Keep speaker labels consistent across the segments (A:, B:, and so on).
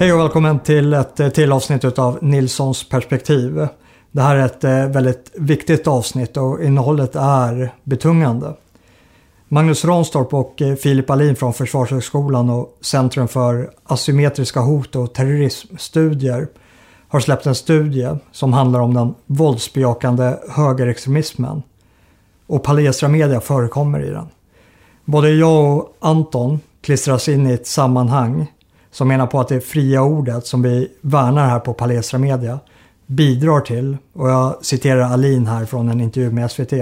A: Hej och välkommen till ett eh, till avsnitt av Nilssons perspektiv. Det här är ett eh, väldigt viktigt avsnitt och innehållet är betungande. Magnus Ranstorp och eh, Filip Alin från Försvarshögskolan och Centrum för asymmetriska hot och terrorismstudier har släppt en studie som handlar om den våldsbejakande högerextremismen. Och Palestra Media förekommer i den. Både jag och Anton klistras in i ett sammanhang som menar på att det fria ordet som vi värnar här på Palestra Media bidrar till, och jag citerar Alin här från en intervju med SVT.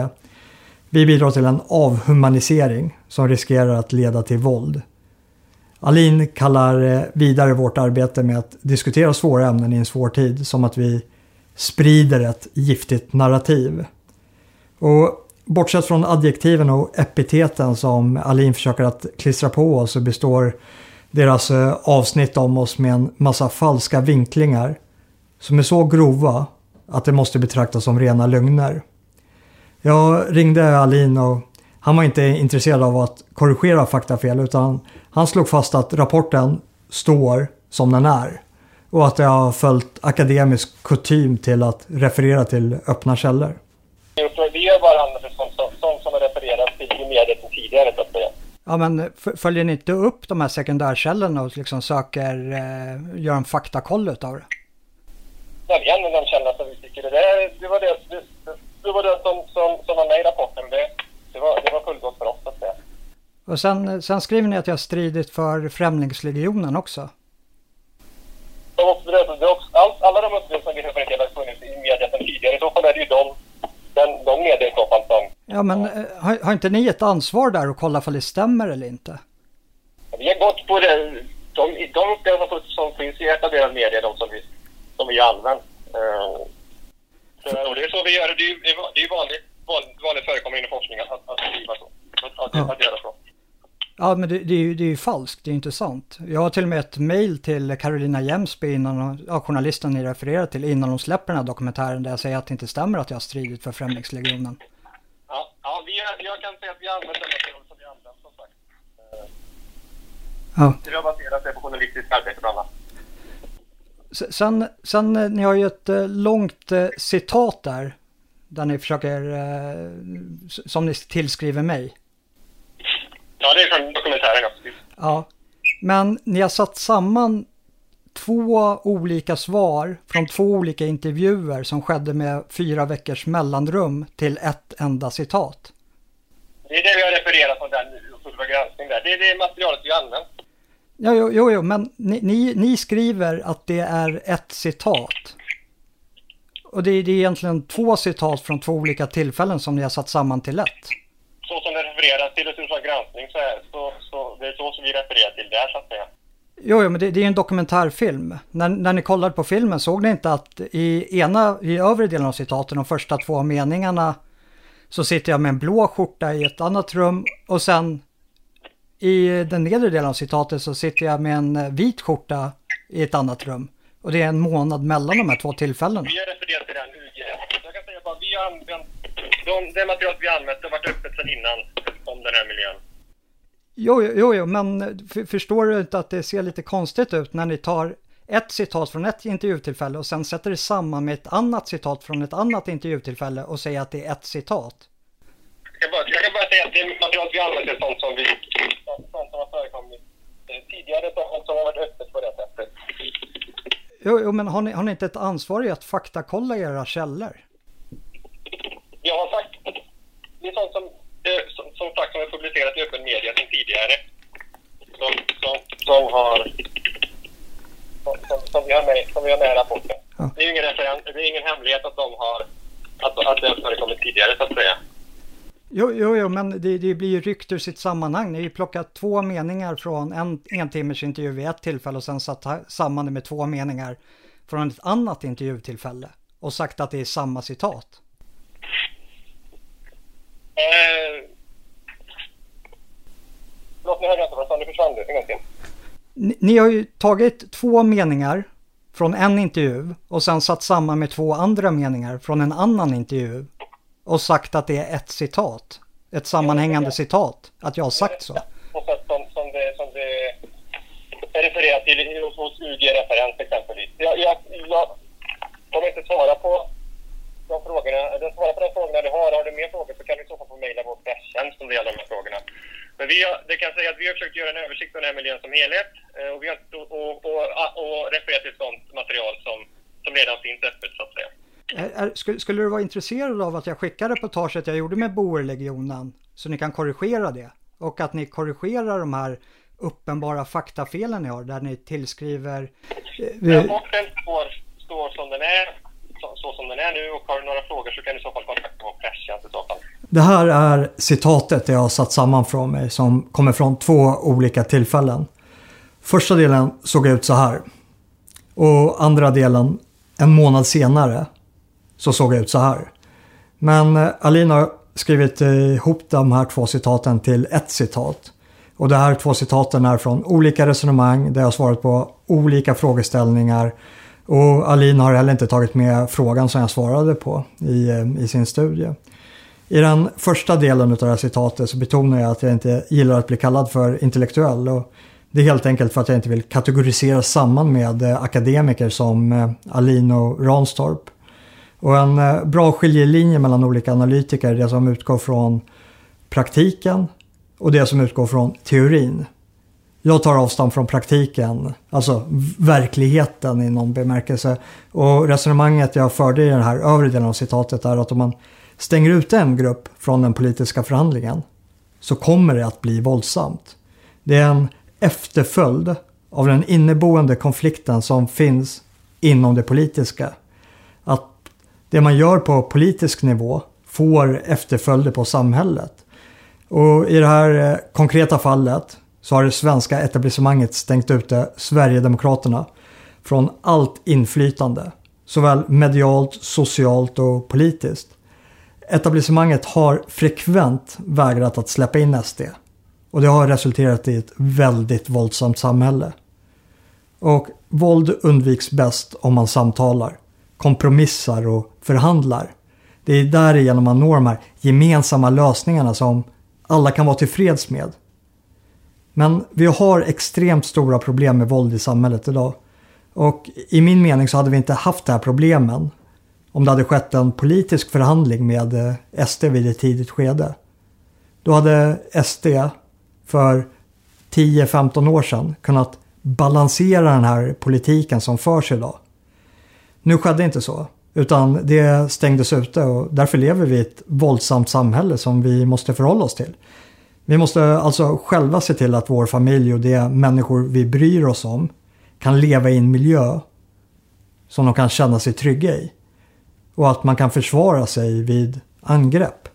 A: Vi bidrar till en avhumanisering som riskerar att leda till våld. Alin kallar eh, vidare vårt arbete med att diskutera svåra ämnen i en svår tid som att vi sprider ett giftigt narrativ. Och bortsett från adjektiven och epiteten som Alin försöker att klistra på oss så består deras alltså avsnitt om oss med en massa falska vinklingar som är så grova att det måste betraktas som rena lögner. Jag ringde Alin och han var inte intresserad av att korrigera faktafel utan han slog fast att rapporten står som den är och att jag har följt akademisk kutym till att referera till öppna källor.
B: Vi gör bara använder sånt som, som, som har refererats till i media tidigare så att säga.
A: Ja men följer ni inte upp de här sekundärkällorna och liksom söker, eh, gör en faktakoll utav det?
B: Ja, vi använder de källorna som vi tycker det, där, det var det, det, det, var det som, som, som var med i rapporten. Det, det var, det var fullgott för oss att säga.
A: Och sen, sen skriver ni att jag har stridit för Främlingslegionen också.
B: De, det, det, all, alla de uppgifter som vi refererar till har funnits i media sedan tidigare. I så fall är det ju de, den, de medier i så fall som...
A: Ja men eh, har, har inte ni ett ansvar där och kolla för det stämmer eller inte?
B: Vi har gått på det, de, de uppgifter som finns i etablerad media, de som vi, som vi använt. Uh, så, det är så vi gör, det är, det är vanligt, vanligt, vanligt förekommande inom forskningen att, att skriva så. Att, att, ja. att göra så.
A: Ja, men det, det, är ju, det är ju falskt, det är inte sant. Jag har till och med ett mail till Carolina Jemsby, innan, ja, journalisten ni refererar till, innan hon släpper den här dokumentären där jag säger att det inte stämmer att jag har stridit för Främlingslegionen.
B: Ja, ja vi, jag kan säga att vi använder den material som vi använder som sagt. Ja. Vi har baserat det på journalistiskt arbete bland annat.
A: Sen, sen, eh, ni har ju ett eh, långt eh, citat där, där ni försöker, som ni tillskriver mig.
B: Ja, det är från dokumentären också.
A: Ja, men ni har satt samman två olika svar från två olika intervjuer som skedde med fyra veckors mellanrum till ett enda citat.
B: Det är det vi har refererat från den granskning där. Det är det materialet vi använt.
A: Ja, jo, jo, jo men ni, ni, ni, skriver att det är ett citat. Och det, det är egentligen två citat från två olika tillfällen som ni har satt samman till ett
B: så som det refereras till Sundsvalls granskning så, är, så, så det är så som vi refererar till där så att säga.
A: Jo, jo men det, det är en dokumentärfilm. När, när ni kollade på filmen såg ni inte att i ena, i övre delen av citaten, de första två meningarna, så sitter jag med en blå skjorta i ett annat rum och sen i den nedre delen av citatet så sitter jag med en vit skjorta i ett annat rum. Och det är en månad mellan de här två tillfällena.
B: Vi har refererat till den UG. Jag kan säga bara, vi har använt de, det material vi har använt har varit öppet sedan innan om den här miljön.
A: Jo, jo, jo, men förstår du inte att det ser lite konstigt ut när ni tar ett citat från ett intervjutillfälle och sen sätter det samman med ett annat citat från ett annat intervjutillfälle och säger att det är ett citat?
B: Jag kan bara, jag kan bara säga att det material vi använder är sånt som, vi, sånt som har förekommit tidigare, sånt som har varit öppet på det sättet.
A: Jo, jo men har ni, har ni inte ett ansvar i att faktakolla era källor?
B: jag har sagt, det är sånt som, eh, som, som sagt som är publicerat i öppen media sedan tidigare. Som, som, som har som, som, vi har med, som vi har med i rapporten. Ja. Det är ingen referens, det är ingen hemlighet att de har att, att det har förekommit tidigare så att säga.
A: Jo, jo, jo men det, det blir ju ryckt ur sitt sammanhang. Ni har ju plockat två meningar från en, en timmers intervju vid ett tillfälle och sen satt samman det med två meningar från ett annat intervjutillfälle och sagt att det är samma citat.
B: Eh... Nu hörde jag inte vad du Nu försvann du en gång till.
A: Ni, ni har ju tagit två meningar från en intervju och sen satt samman med två andra meningar från en annan intervju och sagt att det är ett citat. Ett sammanhängande citat. Att jag har sagt så.
B: På sätt som, som, det, som det refererar till hos UG-referens exempelvis. Jag, jag, jag kommer inte svara på. Den svarar på de frågorna du har. Har du mer frågor så kan du i så fall få mejla vår presstjänst om det gäller de här frågorna. Men vi har, det kan säga att vi har försökt göra en översikt av den här miljön som helhet eh, och, vi har, och, och, och, och refererat till sådant material som, som redan finns öppet så att säga.
C: Är, skulle, skulle du vara intresserad av att jag skickar reportaget jag gjorde med Boerlegionen så ni kan korrigera det? Och att ni korrigerar de här uppenbara faktafelen ni har där ni tillskriver...
B: Eh, Rapporten står, står som den är, så, så, som den är nu och har du några frågor så kan du i så fall kontakta vår presstjänst i så fall.
A: Det här är citatet jag har satt samman från mig som kommer från två olika tillfällen. Första delen såg ut så här. Och andra delen en månad senare så såg jag ut så här. Men eh, Alina har skrivit ihop de här två citaten till ett citat. Och de här två citaten är från olika resonemang där jag har svarat på olika frågeställningar. Och Alin har heller inte tagit med frågan som jag svarade på i, eh, i sin studie. I den första delen av det här citatet så betonar jag att jag inte gillar att bli kallad för intellektuell. Och det är helt enkelt för att jag inte vill kategorisera samman med eh, akademiker som eh, Alin och Ranstorp. Och en bra skiljelinje mellan olika analytiker är det som utgår från praktiken och det som utgår från teorin. Jag tar avstånd från praktiken, alltså verkligheten i någon bemärkelse. Och resonemanget jag förde i den här övre delen av citatet är att om man stänger ut en grupp från den politiska förhandlingen så kommer det att bli våldsamt. Det är en efterföljd av den inneboende konflikten som finns inom det politiska. Att det man gör på politisk nivå får efterföljder på samhället. Och i det här eh, konkreta fallet så har det svenska etablissemanget stängt ute Sverigedemokraterna från allt inflytande. Såväl medialt, socialt och politiskt. Etablissemanget har frekvent vägrat att släppa in SD. Och det har resulterat i ett väldigt våldsamt samhälle. Och våld undviks bäst om man samtalar kompromissar och förhandlar. Det är därigenom man når de här gemensamma lösningarna som alla kan vara tillfreds med. Men vi har extremt stora problem med våld i samhället idag. Och i min mening så hade vi inte haft de här problemen om det hade skett en politisk förhandling med eh, SD vid ett tidigt skede. Då hade SD för 10-15 år sedan kunnat balansera den här politiken som förs idag. Nu skedde inte så. Utan det stängdes ute och därför lever vi i ett våldsamt samhälle som vi måste förhålla oss till. Vi måste alltså själva se till att vår familj och de människor vi bryr oss om kan leva i en miljö som de kan känna sig trygga i. Och att man kan försvara sig vid angrepp.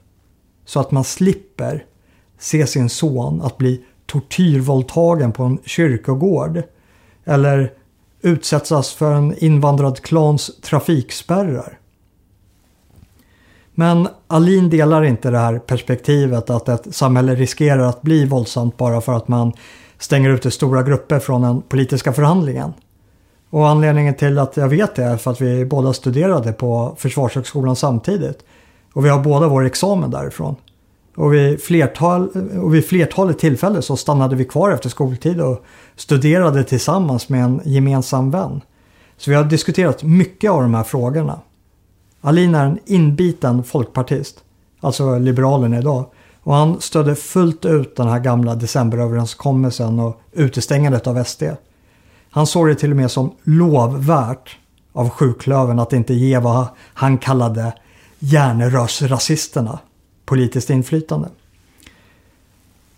A: Så att man slipper se sin son att bli tortyrvåldtagen på en kyrkogård. Eller utsättas för en invandrad klans trafikspärrar. Men Alin delar inte det här perspektivet att ett samhälle riskerar att bli våldsamt bara för att man stänger ute stora grupper från den politiska förhandlingen. Och anledningen till att jag vet det är för att vi båda studerade på Försvarshögskolan samtidigt. Och vi har båda vår examen därifrån. Och vid, flertal, och vid flertalet tillfällen så stannade vi kvar efter skoltid och studerade tillsammans med en gemensam vän. Så vi har diskuterat mycket av de här frågorna. Alin är en inbiten folkpartist, alltså liberalen idag. Och han stödde fullt ut den här gamla decemberöverenskommelsen och utestängandet av SD. Han såg det till och med som lovvärt av sjuklöven att inte ge vad han kallade järnrörsrasisterna politiskt inflytande.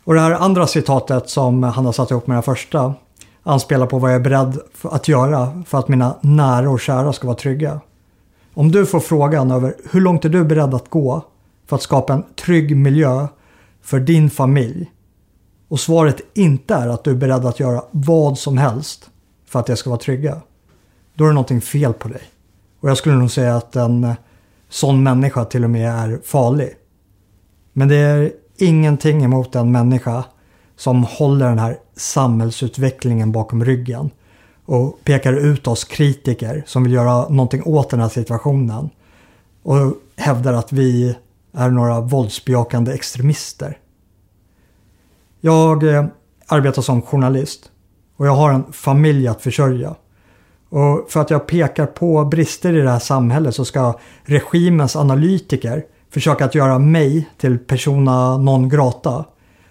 A: Och det här andra citatet som han har satt ihop med det första anspelar på vad jag är beredd att göra för att mina nära och kära ska vara trygga. Om du får frågan över hur långt är du beredd att gå för att skapa en trygg miljö för din familj och svaret inte är att du är beredd att göra vad som helst för att det ska vara trygga. Då är det någonting fel på dig. Och jag skulle nog säga att en eh, sån människa till och med är farlig. Men det är ingenting emot en människa som håller den här samhällsutvecklingen bakom ryggen och pekar ut oss kritiker som vill göra någonting åt den här situationen och hävdar att vi är några våldsbejakande extremister. Jag eh, arbetar som journalist och jag har en familj att försörja. Och för att jag pekar på brister i det här samhället så ska regimens analytiker försöka att göra mig till persona non grata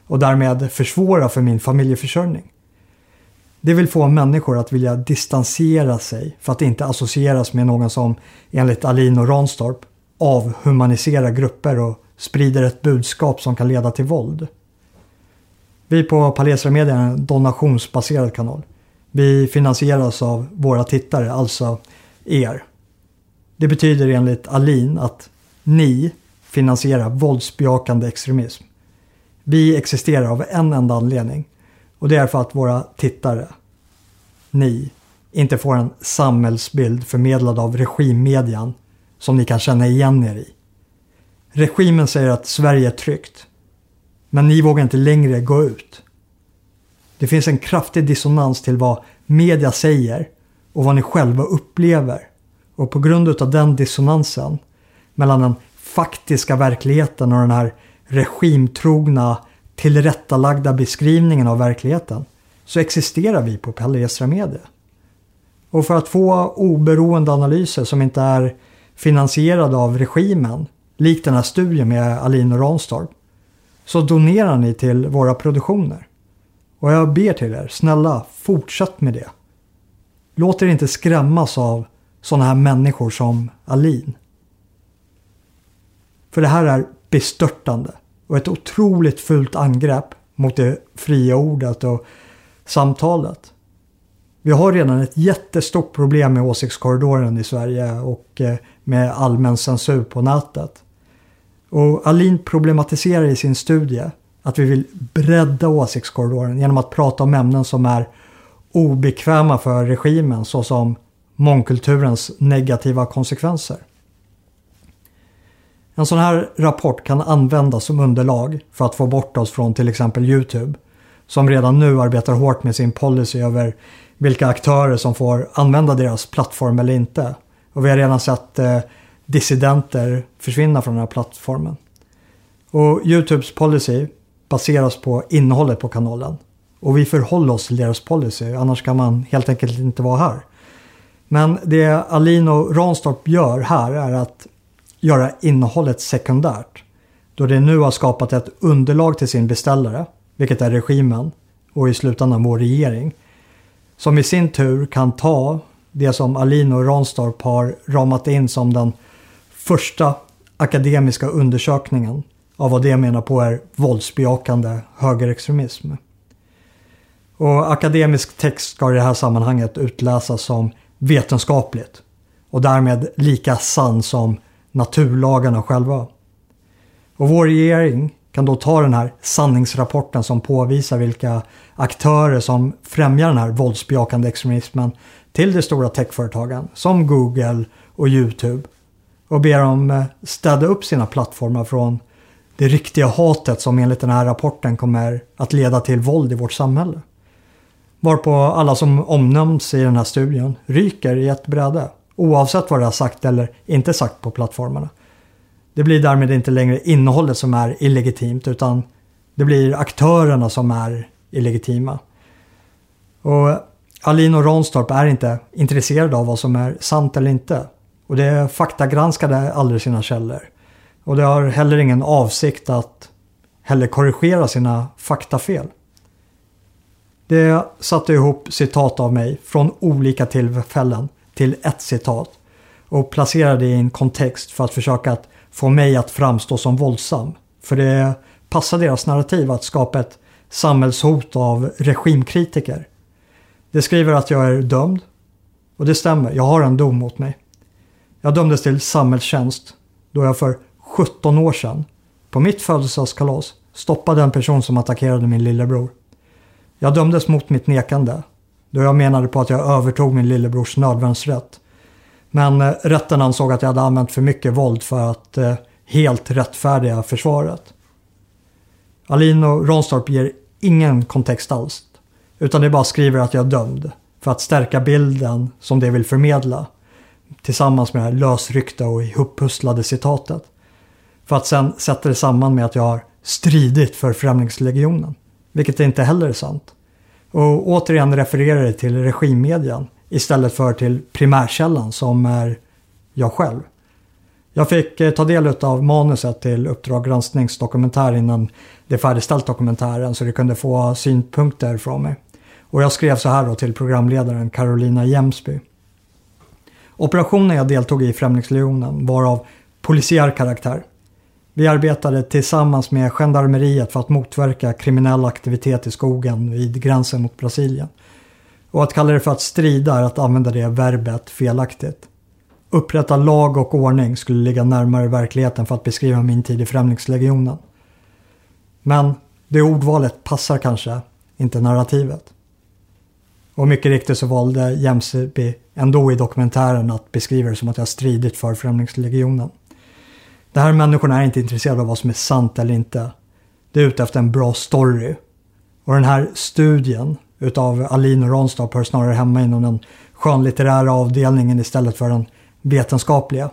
A: och därmed försvåra för min familjeförsörjning. Det vill få människor att vilja distansera sig för att inte associeras med någon som enligt Alin och Ranstorp avhumaniserar grupper och sprider ett budskap som kan leda till våld. Vi på Palestra Media är en donationsbaserad kanal. Vi finansieras av våra tittare, alltså er. Det betyder enligt Alin att ni finansierar våldsbejakande extremism. Vi existerar av en enda anledning och det är för att våra tittare, ni, inte får en samhällsbild förmedlad av regimmedian som ni kan känna igen er i. Regimen säger att Sverige är tryggt. Men ni vågar inte längre gå ut. Det finns en kraftig dissonans till vad media säger och vad ni själva upplever. Och på grund av den dissonansen mellan den faktiska verkligheten och den här regimtrogna tillrättalagda beskrivningen av verkligheten så existerar vi på Palestra Media. Och för att få oberoende analyser som inte är finansierade av regimen, likt den här studien med Alin och Ranstorp, så donerar ni till våra produktioner. Och jag ber till er, snälla fortsätt med det. Låt er inte skrämmas av sådana här människor som Alin. För det här är bestörtande och ett otroligt fult angrepp mot det fria ordet och samtalet. Vi har redan ett jättestort problem med åsiktskorridoren i Sverige och eh, med allmän censur på nätet. Och Alin problematiserar i sin studie att vi vill bredda åsiktskorridoren genom att prata om ämnen som är obekväma för regimen såsom mångkulturens negativa konsekvenser. En sån här rapport kan användas som underlag för att få bort oss från till exempel Youtube som redan nu arbetar hårt med sin policy över vilka aktörer som får använda deras plattform eller inte. Och vi har redan sett eh, dissidenter försvinna från den här plattformen. Och Youtubes policy baseras på innehållet på kanalen. Och vi förhåller oss till deras policy, annars kan man helt enkelt inte vara här. Men det Alin och Ranstorp gör här är att göra innehållet sekundärt. Då det nu har skapat ett underlag till sin beställare, vilket är regimen och i slutändan vår regering. Som i sin tur kan ta det som Alin och Ranstorp har ramat in som den första akademiska undersökningen av vad det menar på är våldsbejakande högerextremism. Och akademisk text ska i det här sammanhanget utläsas som vetenskapligt och därmed lika sann som naturlagarna själva. Och vår regering kan då ta den här sanningsrapporten som påvisar vilka aktörer som främjar den här våldsbejakande extremismen till de stora techföretagen som Google och YouTube och ber dem eh, städa upp sina plattformar från det riktiga hatet som enligt den här rapporten kommer att leda till våld i vårt samhälle. Varpå alla som omnämns i den här studien ryker i ett bräde. Oavsett vad det har sagt eller inte sagt på plattformarna. Det blir därmed inte längre innehållet som är illegitimt utan det blir aktörerna som är illegitima. Och Alin och Ranstorp är inte intresserade av vad som är sant eller inte. Och det faktagranskade aldrig sina källor. Och det har heller ingen avsikt att heller korrigera sina faktafel. Det satte ihop citat av mig från olika tillfällen till ett citat och placerar det i en kontext för att försöka att få mig att framstå som våldsam. För det passar deras narrativ att skapa ett samhällshot av regimkritiker. Det skriver att jag är dömd. Och det stämmer, jag har en dom mot mig. Jag dömdes till samhällstjänst då jag för 17 år sedan på mitt födelsedagskalas stoppade en person som attackerade min lillebror. Jag dömdes mot mitt nekande då jag menade på att jag övertog min lillebrors nödvärnsrätt. Men eh, rätten ansåg att jag hade använt för mycket våld för att eh, helt rättfärdiga försvaret. Alin och Ronstorp ger ingen kontext alls. Utan de bara skriver att jag är dömd. För att stärka bilden som de vill förmedla. Tillsammans med det här lösryckta och ihoppusslade citatet. För att sen sätta det samman med att jag har stridit för Främlingslegionen. Vilket inte heller är sant. Och återigen refererar det till regimmedien istället för till primärkällan som är jag själv. Jag fick eh, ta del av manuset till Uppdrag granskningsdokumentär innan det färdigställt dokumentären så det kunde få synpunkter från mig. Och jag skrev så här då till programledaren Carolina Jemsby. Operationen jag deltog i i Främlingslegionen var av polisiär karaktär. Vi arbetade tillsammans med gendarmeriet för att motverka kriminell aktivitet i skogen vid gränsen mot Brasilien. Och att kalla det för att strida är att använda det verbet felaktigt. Upprätta lag och ordning skulle ligga närmare verkligheten för att beskriva min tid i Främlingslegionen. Men det ordvalet passar kanske inte narrativet. Och mycket riktigt så valde Jämsby ändå i dokumentären att beskriva det som att jag stridit för Främlingslegionen. De här människorna är inte intresserade av vad som är sant eller inte. De är ute efter en bra story. Och den här studien utav Alin och Ranstorp hör snarare hemma inom den skönlitterära avdelningen istället för den vetenskapliga.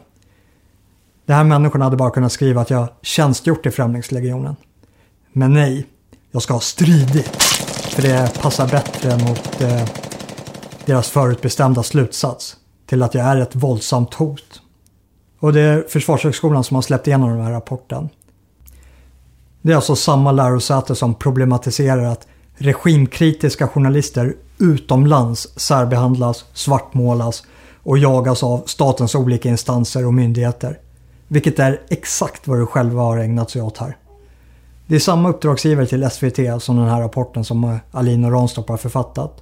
A: De här människorna hade bara kunnat skriva att jag tjänstgjort i Främlingslegionen. Men nej, jag ska ha stridit. För det passar bättre mot eh, deras förutbestämda slutsats till att jag är ett våldsamt hot. Och det är Försvarshögskolan som har släppt igenom den här rapporten. Det är alltså samma lärosäte som problematiserar att regimkritiska journalister utomlands särbehandlas, svartmålas och jagas av statens olika instanser och myndigheter. Vilket är exakt vad de själva har ägnat sig åt här. Det är samma uppdragsgivare till SVT som den här rapporten som Alin Ranstorp har författat.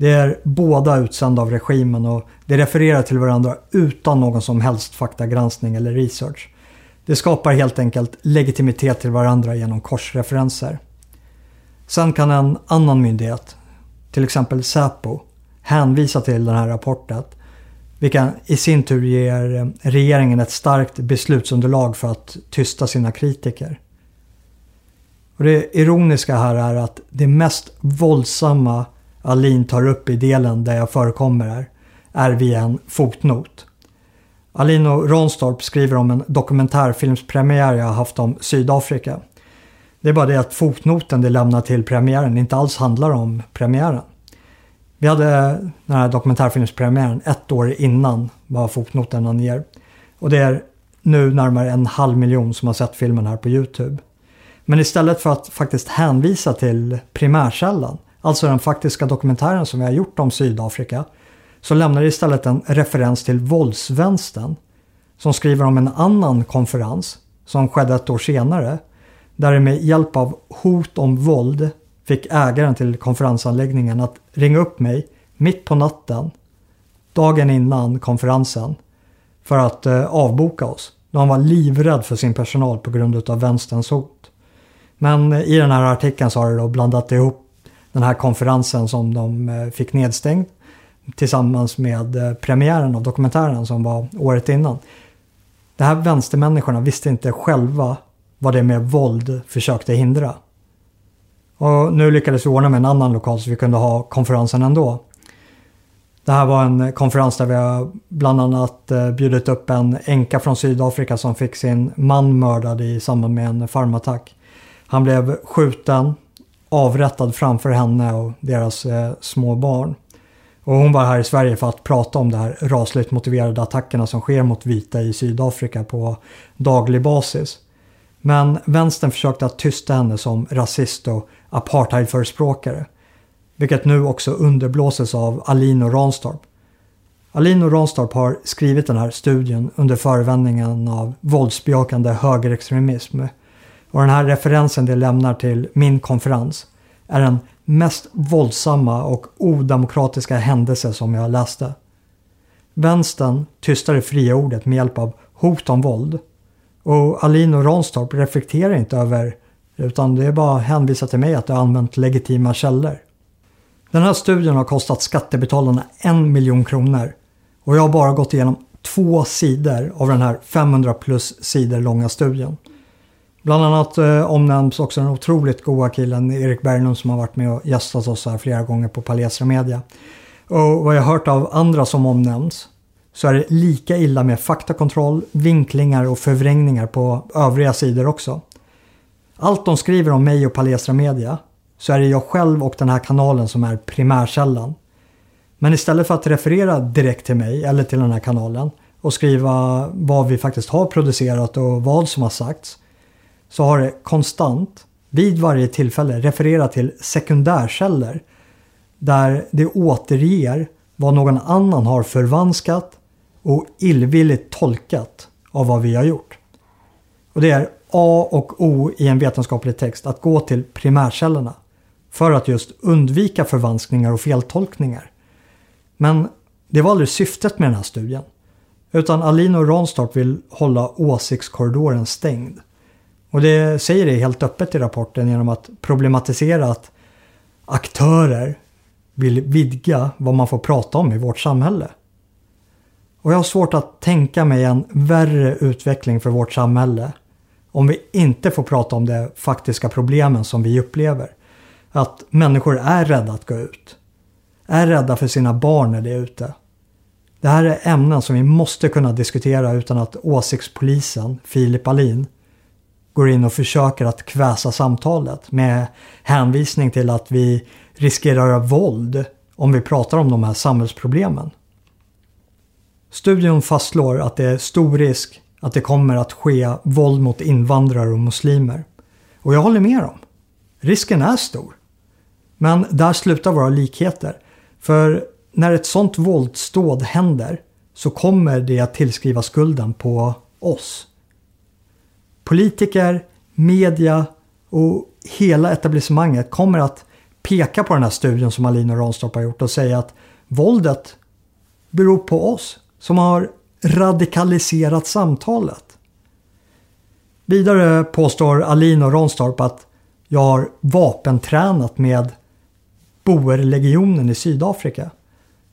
A: Det är båda utsända av regimen och de refererar till varandra utan någon som helst faktagranskning eller research. Det skapar helt enkelt legitimitet till varandra genom korsreferenser. Sen kan en annan myndighet, till exempel Säpo, hänvisa till den här rapporten vilka i sin tur ger regeringen ett starkt beslutsunderlag för att tysta sina kritiker. Och det ironiska här är att det mest våldsamma Alin tar upp i delen där jag förekommer här är via en fotnot. Alin och Ronstorp skriver om en dokumentärfilmspremiär jag haft om Sydafrika. Det är bara det att fotnoten de lämnar till premiären inte alls handlar om premiären. Vi hade den här dokumentärfilmspremiären ett år innan vad fotnoten anger. Och det är nu närmare en halv miljon som har sett filmen här på Youtube. Men istället för att faktiskt hänvisa till primärkällan, alltså den faktiska dokumentären som vi har gjort om Sydafrika, så lämnar det istället en referens till våldsvänstern som skriver om en annan konferens som skedde ett år senare där det med hjälp av hot om våld fick ägaren till konferensanläggningen att ringa upp mig mitt på natten dagen innan konferensen för att eh, avboka oss. Då han var livrädd för sin personal på grund av vänsterns hot. Men eh, i den här artikeln så har det då blandat ihop den här konferensen som de eh, fick nedstängd tillsammans med eh, premiären av dokumentären som var året innan. De här vänstermänniskorna visste inte själva vad det med våld försökte hindra. Och nu lyckades vi ordna med en annan lokal så vi kunde ha konferensen ändå. Det här var en eh, konferens där vi bland annat bjudit upp en änka från Sydafrika som fick sin man mördad i samband med en farmattack. Han blev skjuten, avrättad framför henne och deras eh, små barn. Och hon var här i Sverige för att prata om de här rasligt motiverade attackerna som sker mot vita i Sydafrika på daglig basis. Men vänstern försökte att tysta henne som rasist och apartheidförespråkare. Vilket nu också underblåses av Alino Ranstorp. Alino Ranstorp har skrivit den här studien under förevändningen av våldsbejakande högerextremism. Och den här referensen de lämnar till min konferens är den mest våldsamma och odemokratiska händelse som jag läste. Vänstern tystar det fria ordet med hjälp av hot om våld. Och Alin och Ranstorp reflekterar inte över utan det är bara att hänvisa till mig att du har använt legitima källor. Den här studien har kostat skattebetalarna en miljon kronor. Och jag har bara gått igenom två sidor av den här 500 plus sidor långa studien. Bland annat eh, omnämns också den otroligt goa killen Erik Berglund som har varit med och gästat oss här flera gånger på Palestra Media. Och vad jag har hört av andra som omnämns så är det lika illa med faktakontroll, vinklingar och förvrängningar på övriga sidor också. Allt de skriver om mig och Palestra Media så är det jag själv och den här kanalen som är primärkällan. Men istället för att referera direkt till mig eller till den här kanalen och skriva vad vi faktiskt har producerat och vad som har sagts så har det konstant vid varje tillfälle refererat till sekundärkällor där det återger vad någon annan har förvanskat och illvilligt tolkat av vad vi har gjort. Och det är A och O i en vetenskaplig text att gå till primärkällorna för att just undvika förvanskningar och feltolkningar. Men det var aldrig syftet med den här studien. Utan Alin och Ranstorp vill hålla åsiktskorridoren stängd. Och det säger det helt öppet i rapporten genom att problematisera att aktörer vill vidga vad man får prata om i vårt samhälle. Och jag har svårt att tänka mig en värre utveckling för vårt samhälle om vi inte får prata om de faktiska problemen som vi upplever. Att människor är rädda att gå ut. Är rädda för sina barn när de är ute. Det här är ämnen som vi måste kunna diskutera utan att åsiktspolisen, Filip Alin, går in och försöker att kväsa samtalet med hänvisning till att vi riskerar våld om vi pratar om de här samhällsproblemen. Studion fastslår att det är stor risk att det kommer att ske våld mot invandrare och muslimer. Och jag håller med dem. Risken är stor. Men där slutar våra likheter. För när ett sånt våldsdåd händer så kommer det att tillskriva skulden på oss. Politiker, media och hela etablissemanget kommer att peka på den här studien som Alina och Ranstorp har gjort och säga att våldet beror på oss som har radikaliserat samtalet. Vidare påstår Alin och Ranstorp att jag har vapentränat med Boerlegionen i Sydafrika.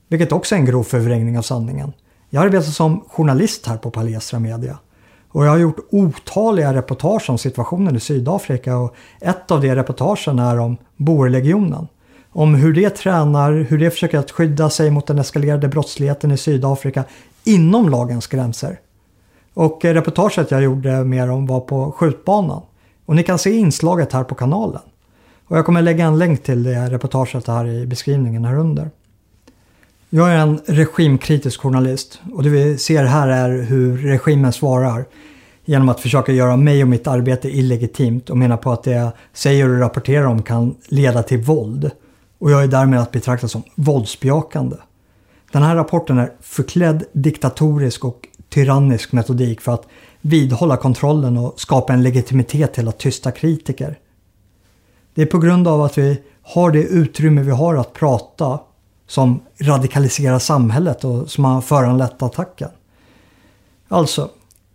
A: Vilket också är en grov förvrängning av sanningen. Jag arbetar som journalist här på Palestra Media. Och jag har gjort otaliga reportage om situationen i Sydafrika och ett av de reportagen är om Boerlegionen. Om hur de tränar, hur de försöker att skydda sig mot den eskalerade brottsligheten i Sydafrika inom lagens gränser. Och reportaget jag gjorde med dem var på skjutbanan. Och ni kan se inslaget här på kanalen. Och jag kommer lägga en länk till det reportaget här i beskrivningen här under. Jag är en regimkritisk journalist och det vi ser här är hur regimen svarar genom att försöka göra mig och mitt arbete illegitimt och menar på att det jag säger och rapporterar om kan leda till våld. Och jag är därmed att betrakta som våldsbejakande. Den här rapporten är förklädd diktatorisk och tyrannisk metodik för att vidhålla kontrollen och skapa en legitimitet till att tysta kritiker. Det är på grund av att vi har det utrymme vi har att prata som radikaliserar samhället och som har föranlett attacken. Alltså,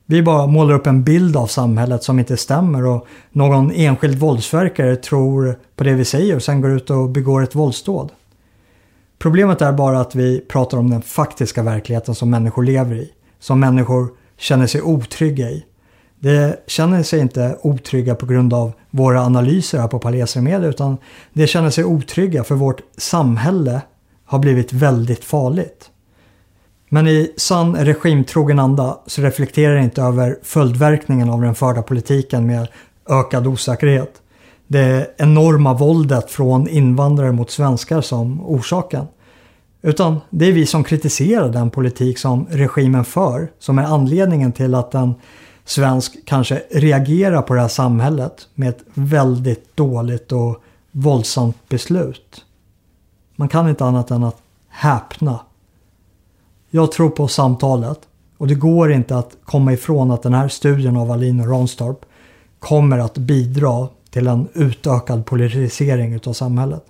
A: vi bara målar upp en bild av samhället som inte stämmer och någon enskild våldsverkare tror på det vi säger och sen går ut och begår ett våldsdåd. Problemet är bara att vi pratar om den faktiska verkligheten som människor lever i. Som människor känner sig otrygga i. De känner sig inte otrygga på grund av våra analyser här på Palestra Media utan de känner sig otrygga för vårt samhälle har blivit väldigt farligt. Men i sann regimtrogen anda så reflekterar det inte över följdverkningen av den förda politiken med ökad osäkerhet. Det enorma våldet från invandrare mot svenskar som orsaken. Utan det är vi som kritiserar den politik som regimen för som är anledningen till att en svensk kanske reagerar på det här samhället med ett väldigt dåligt och våldsamt beslut. Man kan inte annat än att häpna. Jag tror på samtalet och det går inte att komma ifrån att den här studien av Alin och Ranstorp kommer att bidra till en utökad polarisering utav samhället.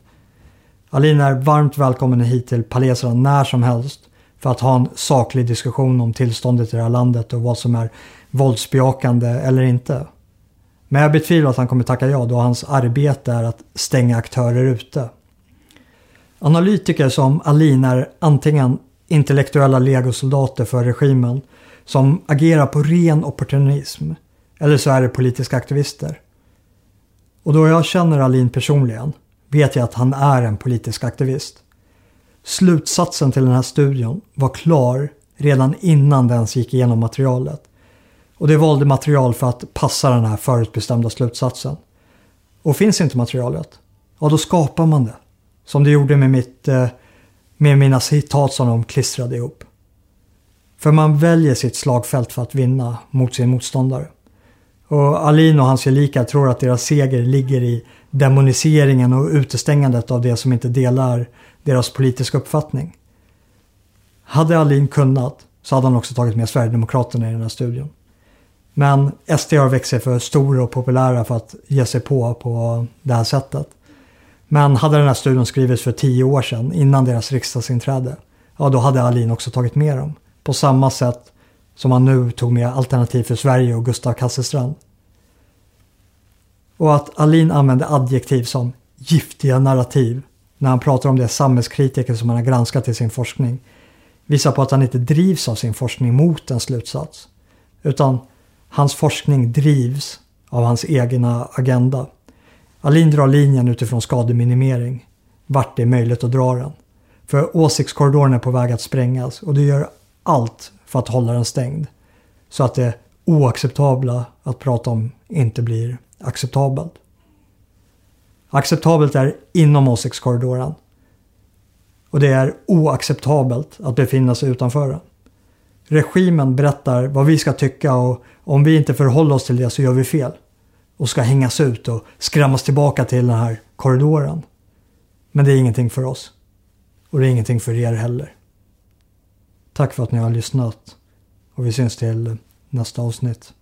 A: Alin är varmt välkommen hit till Palesra när som helst för att ha en saklig diskussion om tillståndet i det här landet och vad som är våldsbejakande eller inte. Men jag betvivlar att han kommer tacka ja då hans arbete är att stänga aktörer ute. Analytiker som Alin är antingen intellektuella legosoldater för regimen som agerar på ren opportunism eller så är det politiska aktivister. Och då jag känner Alin personligen vet jag att han är en politisk aktivist. Slutsatsen till den här studien var klar redan innan den ens gick igenom materialet. Och det valde material för att passa den här förutbestämda slutsatsen. Och finns inte materialet, ja då skapar man det. Som det gjorde med, mitt, eh, med mina citat som de klistrade ihop. För man väljer sitt slagfält för att vinna mot sin motståndare. Och Alin och hans gelikar tror att deras seger ligger i demoniseringen och utestängandet av det som inte delar deras politiska uppfattning. Hade Alin kunnat så hade han också tagit med Sverigedemokraterna i den här studien. Men SD har växt sig för stora och populära för att ge sig på på det här sättet. Men hade den här studien skrivits för tio år sedan, innan deras riksdagsinträde, ja då hade Alin också tagit med dem. På samma sätt som han nu tog med Alternativ för Sverige och Gustav Kasselstrand. Och att Alin använde adjektiv som giftiga narrativ när han pratar om det samhällskritiker som han har granskat i sin forskning visar på att han inte drivs av sin forskning mot en slutsats. Utan hans forskning drivs av hans egna agenda. Alin drar linjen utifrån skademinimering. Vart det är möjligt att dra den. För åsiktskorridoren är på väg att sprängas och du gör allt för att hålla den stängd. Så att det oacceptabla att prata om inte blir acceptabelt. Acceptabelt är inom åsiktskorridoren. Och det är oacceptabelt att befinna sig utanför den. Regimen berättar vad vi ska tycka och om vi inte förhåller oss till det så gör vi fel. Och ska hängas ut och skrämmas tillbaka till den här korridoren. Men det är ingenting för oss. Och det är ingenting för er heller. Tack för att ni har lyssnat. Och vi syns till nästa avsnitt.